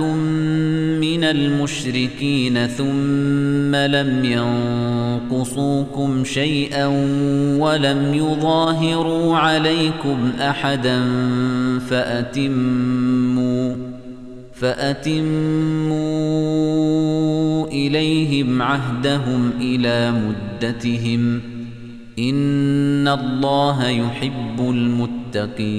من المشركين ثم لم ينقصوكم شيئا ولم يظاهروا عليكم أحدا فأتموا فأتموا إليهم عهدهم إلى مدتهم إن الله يحب المتقين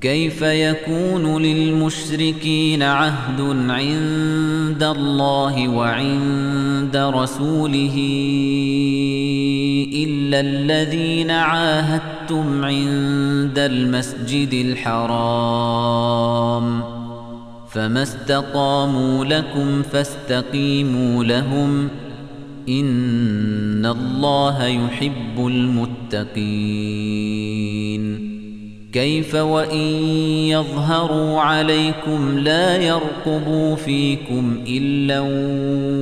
كيف يكون للمشركين عهد عند الله وعند رسوله إلا الذين عاهدتم عند المسجد الحرام فما استقاموا لكم فاستقيموا لهم إن الله يحب المتقين كيف وإن يظهروا عليكم لا يرقبوا فيكم إلا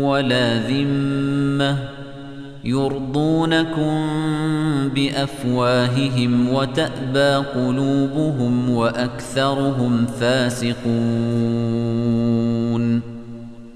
ولا ذمة يرضونكم بأفواههم وتأبى قلوبهم وأكثرهم فاسقون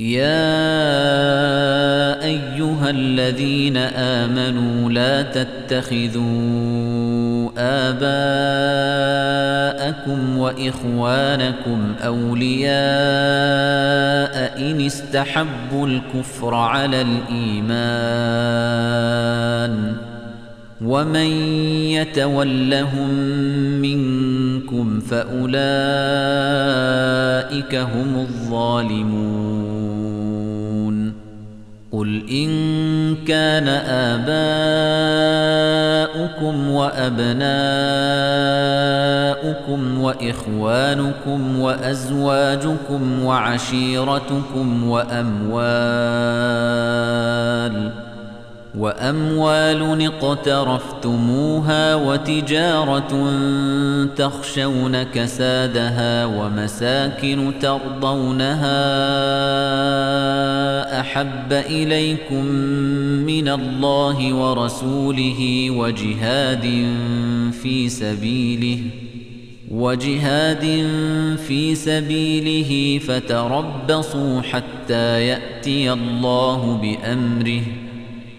يا أيها الذين آمنوا لا تتخذوا آباءكم وإخوانكم أولياء إن استحبوا الكفر على الإيمان. ومن يتولهم منكم فأولئك هم الظالمون قل إن كان آباؤكم وأبناؤكم وإخوانكم وأزواجكم وعشيرتكم وأموال وأموال اقترفتموها وتجارة تخشون كسادها ومساكن ترضونها أحب إليكم من الله ورسوله وجهاد في سبيله وجهاد في سبيله فتربصوا حتى يأتي الله بأمره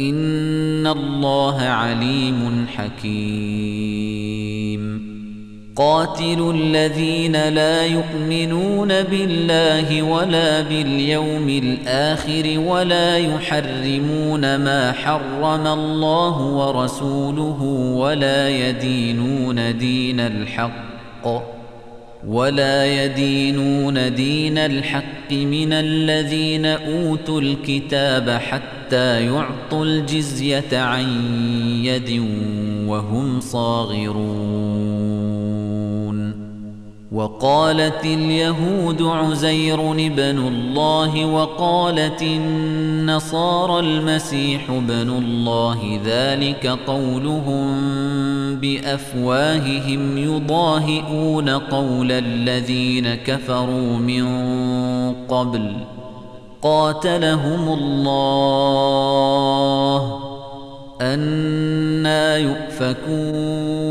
إن الله عليم حكيم. قاتلوا الذين لا يؤمنون بالله ولا باليوم الآخر ولا يحرمون ما حرم الله ورسوله ولا يدينون دين الحق. ولا يدينون دين الحق من الذين أوتوا الكتاب حتى يعطوا الجزية عن يد وهم صاغرون. وقالت اليهود عزير ابن الله وقالت النصارى المسيح ابن الله ذلك قولهم بأفواههم يضاهئون قول الذين كفروا من قبل قاتلهم الله أنا يؤفكون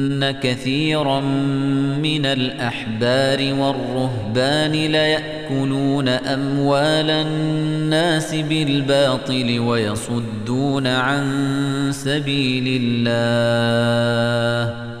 إن كثيرا من الأحبار والرهبان ليأكلون أموال الناس بالباطل ويصدون عن سبيل الله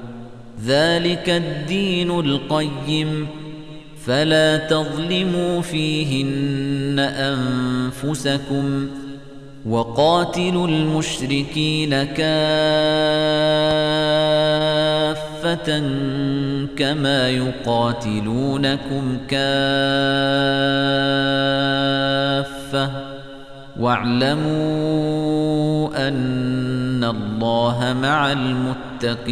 ذلك الدين القيم. فلا تظلموا فيهن أنفسكم وقاتلوا المشركين كافة كما يقاتلونكم كافة. واعلموا أن الله مع المتقين.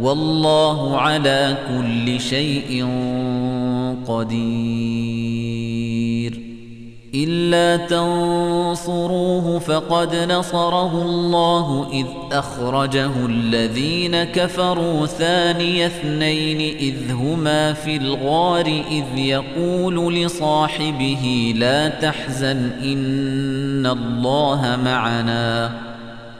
والله على كل شيء قدير. إلا تنصروه فقد نصره الله إذ أخرجه الذين كفروا ثاني اثنين إذ هما في الغار إذ يقول لصاحبه لا تحزن إن الله معنا.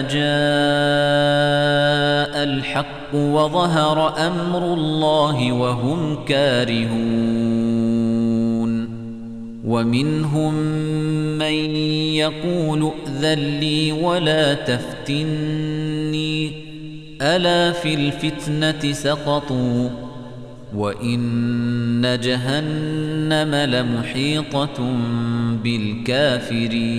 جاء الحق وظهر أمر الله وهم كارهون ومنهم من يقول ائذن لي ولا تفتني ألا في الفتنة سقطوا؟ وإن جهنم لمحيطة بالكافرين.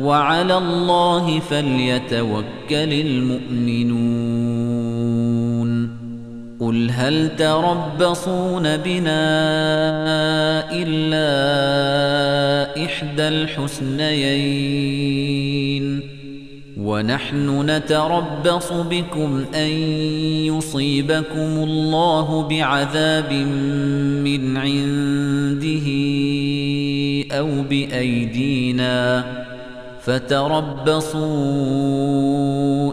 وعلى الله فليتوكل المؤمنون. قل هل تربصون بنا إلا إحدى الحسنيين؟ ونحن نتربص بكم أن يصيبكم الله بعذاب من عنده أو بأيدينا. فتربصوا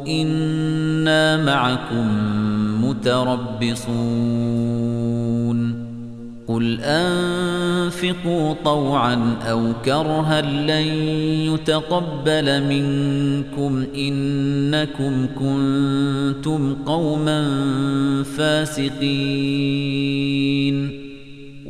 إنا معكم متربصون. قل أنفقوا طوعا أو كرها لن يتقبل منكم إنكم كنتم قوما فاسقين.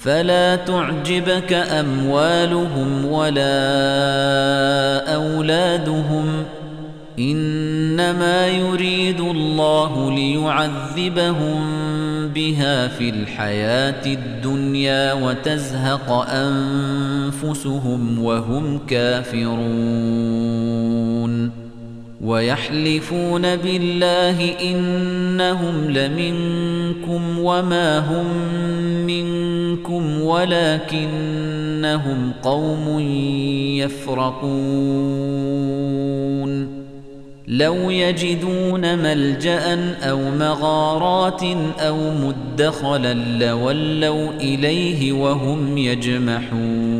فلا تعجبك أموالهم ولا أولادهم إنما يريد الله ليعذبهم بها في الحياة الدنيا وتزهق أنفسهم وهم كافرون ويحلفون بالله إنهم لمنكم وما هم منكم ولكنهم قوم يفرقون لو يجدون ملجأ أو مغارات أو مدخلا لولوا إليه وهم يجمحون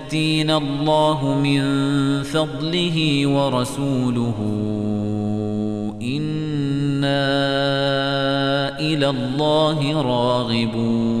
سيؤتينا الله من فضله ورسوله. إنا إلى الله راغبون.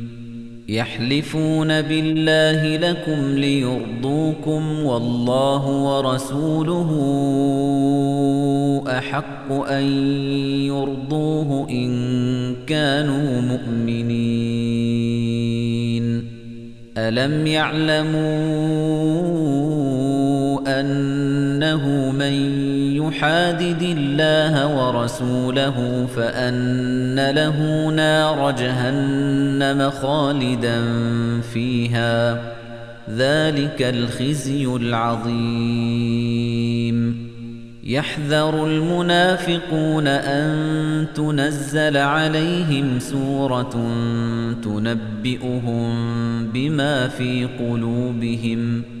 يحلفون بالله لكم ليرضوكم والله ورسوله أحق أن يرضوه إن كانوا مؤمنين. ألم يعلموا أنه من يحادد الله ورسوله فأن له نار جهنم خالدا فيها. ذلك الخزي العظيم. يحذر المنافقون أن تنزل عليهم سورة تنبئهم بما في قلوبهم.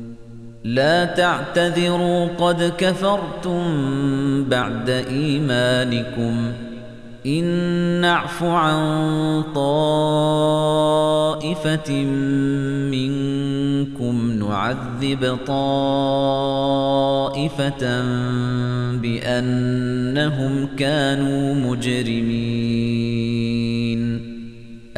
لا تعتذروا قد كفرتم بعد إيمانكم. إن نعف عن طائفة منكم نعذب طائفة بأنهم كانوا مجرمين.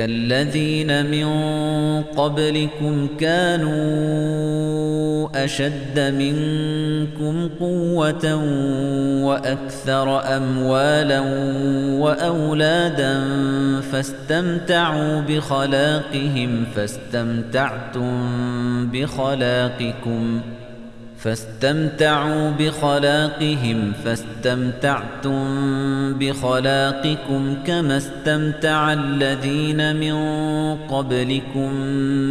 كالذين من قبلكم كانوا أشد منكم قوة وأكثر أموالا وأولادا فاستمتعوا بخلاقهم فاستمتعتم بخلاقكم فاستمتعوا بخلاقهم فاستمتعتم بخلاقكم كما استمتع الذين من قبلكم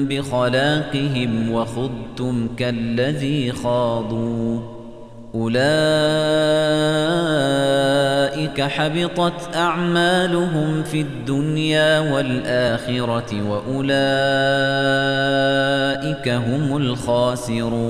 بخلاقهم وخضتم كالذي خاضوا. أولئك حبطت أعمالهم في الدنيا والآخرة وأولئك هم الخاسرون.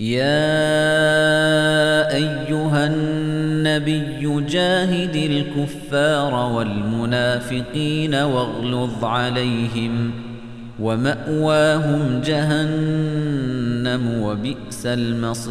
يا أيها النبي جاهد الكفار والمنافقين واغلظ عليهم ومأواهم جهنم وبئس المصير.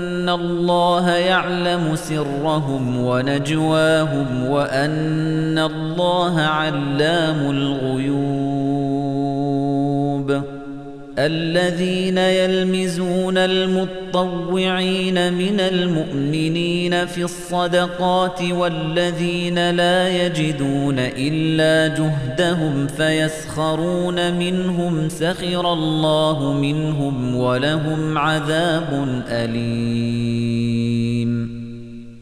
الله يعلم سرهم ونجواهم وأن الله علام الغيوب. الذين يلمزون المطوعين من المؤمنين في الصدقات والذين لا يجدون إلا جهدهم فيسخرون منهم سخر الله منهم ولهم عذاب أليم.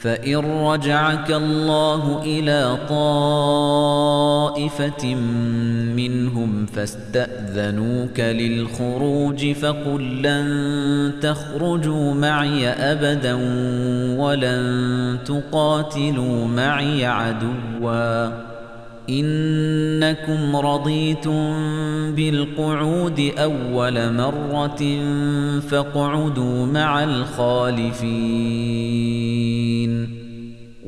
فإن رجعك الله إلى طائفة منهم فاستأذنوك للخروج فقل لن تخرجوا معي أبدا ولن تقاتلوا معي عدوا إنكم رضيتم بالقعود أول مرة فاقعدوا مع الخالفين.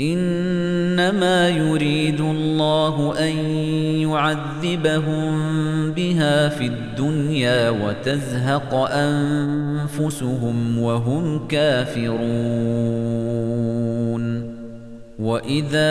إنما يريد الله أن يعذبهم بها في الدنيا وتزهق أنفسهم وهم كافرون. وإذا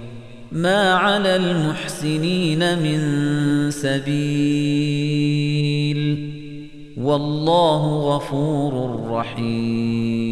ما على المحسنين من سبيل والله غفور رحيم.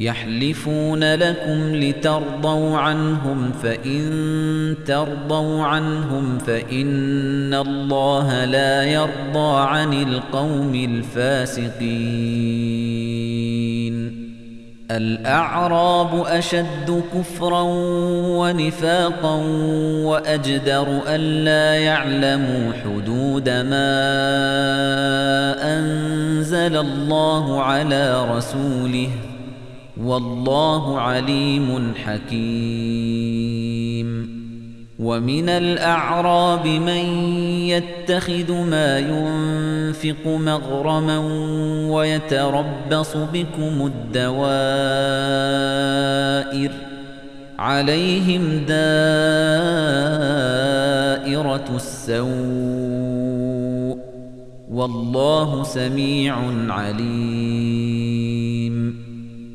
يحلفون لكم لترضوا عنهم فإن ترضوا عنهم فإن الله لا يرضى عن القوم الفاسقين. الأعراب أشد كفرا ونفاقا وأجدر ألا يعلموا حدود ما أنزل الله على رسوله. والله عليم حكيم. ومن الأعراب من يتخذ ما ينفق مغرما ويتربص بكم الدوائر. عليهم دائرة السوء. والله سميع عليم.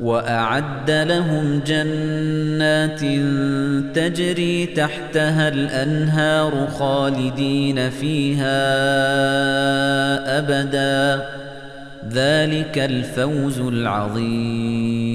وأعد لهم جنات تجري تحتها الأنهار خالدين فيها أبدا. ذلك الفوز العظيم.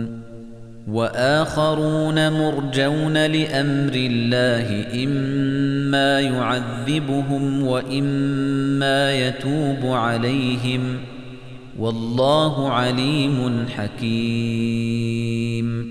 وآخرون مرجون لأمر الله إما يعذبهم وإما يتوب عليهم. والله عليم حكيم.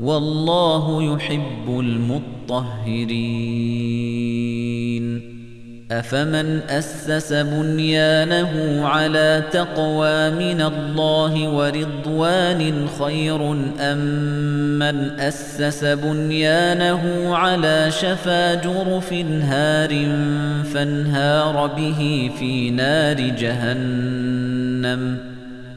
والله يحب المطهرين. أفمن أسس بنيانه على تقوى من الله ورضوان خير أم من أسس بنيانه على شفا جرف هار فانهار به في نار جهنم؟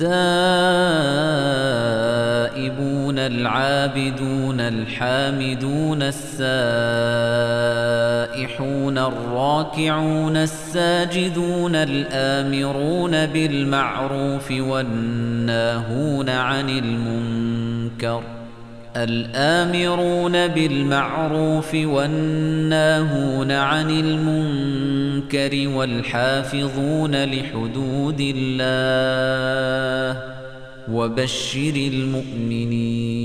التائبون العابدون الحامدون السائحون الراكعون الساجدون الآمرون بالمعروف والناهون عن المنكر الآمرون بالمعروف والناهون عن المنكر والحافظون لحدود الله وبشر المؤمنين.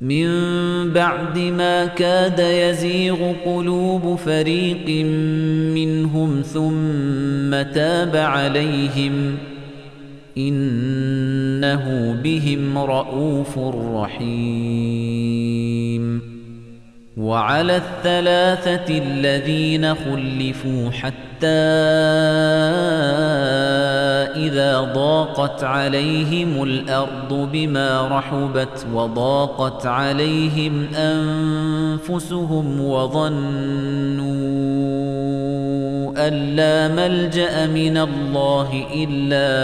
من بعد ما كاد يزيغ قلوب فريق منهم ثم تاب عليهم إنه بهم رؤوف رحيم وعلى الثلاثة الذين خلفوا حتى إذا ضاقت عليهم الأرض بما رحبت وضاقت عليهم أنفسهم وظنوا أن لا ملجأ من الله إلا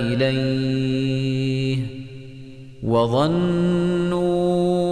إليه وظنوا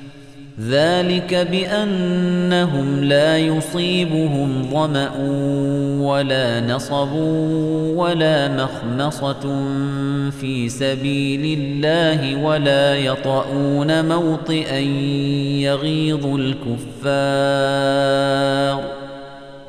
ذلك بأنهم لا يصيبهم ظمأ ولا نصب ولا مخمصة في سبيل الله ولا يطؤون موطئا يغيظ الكفار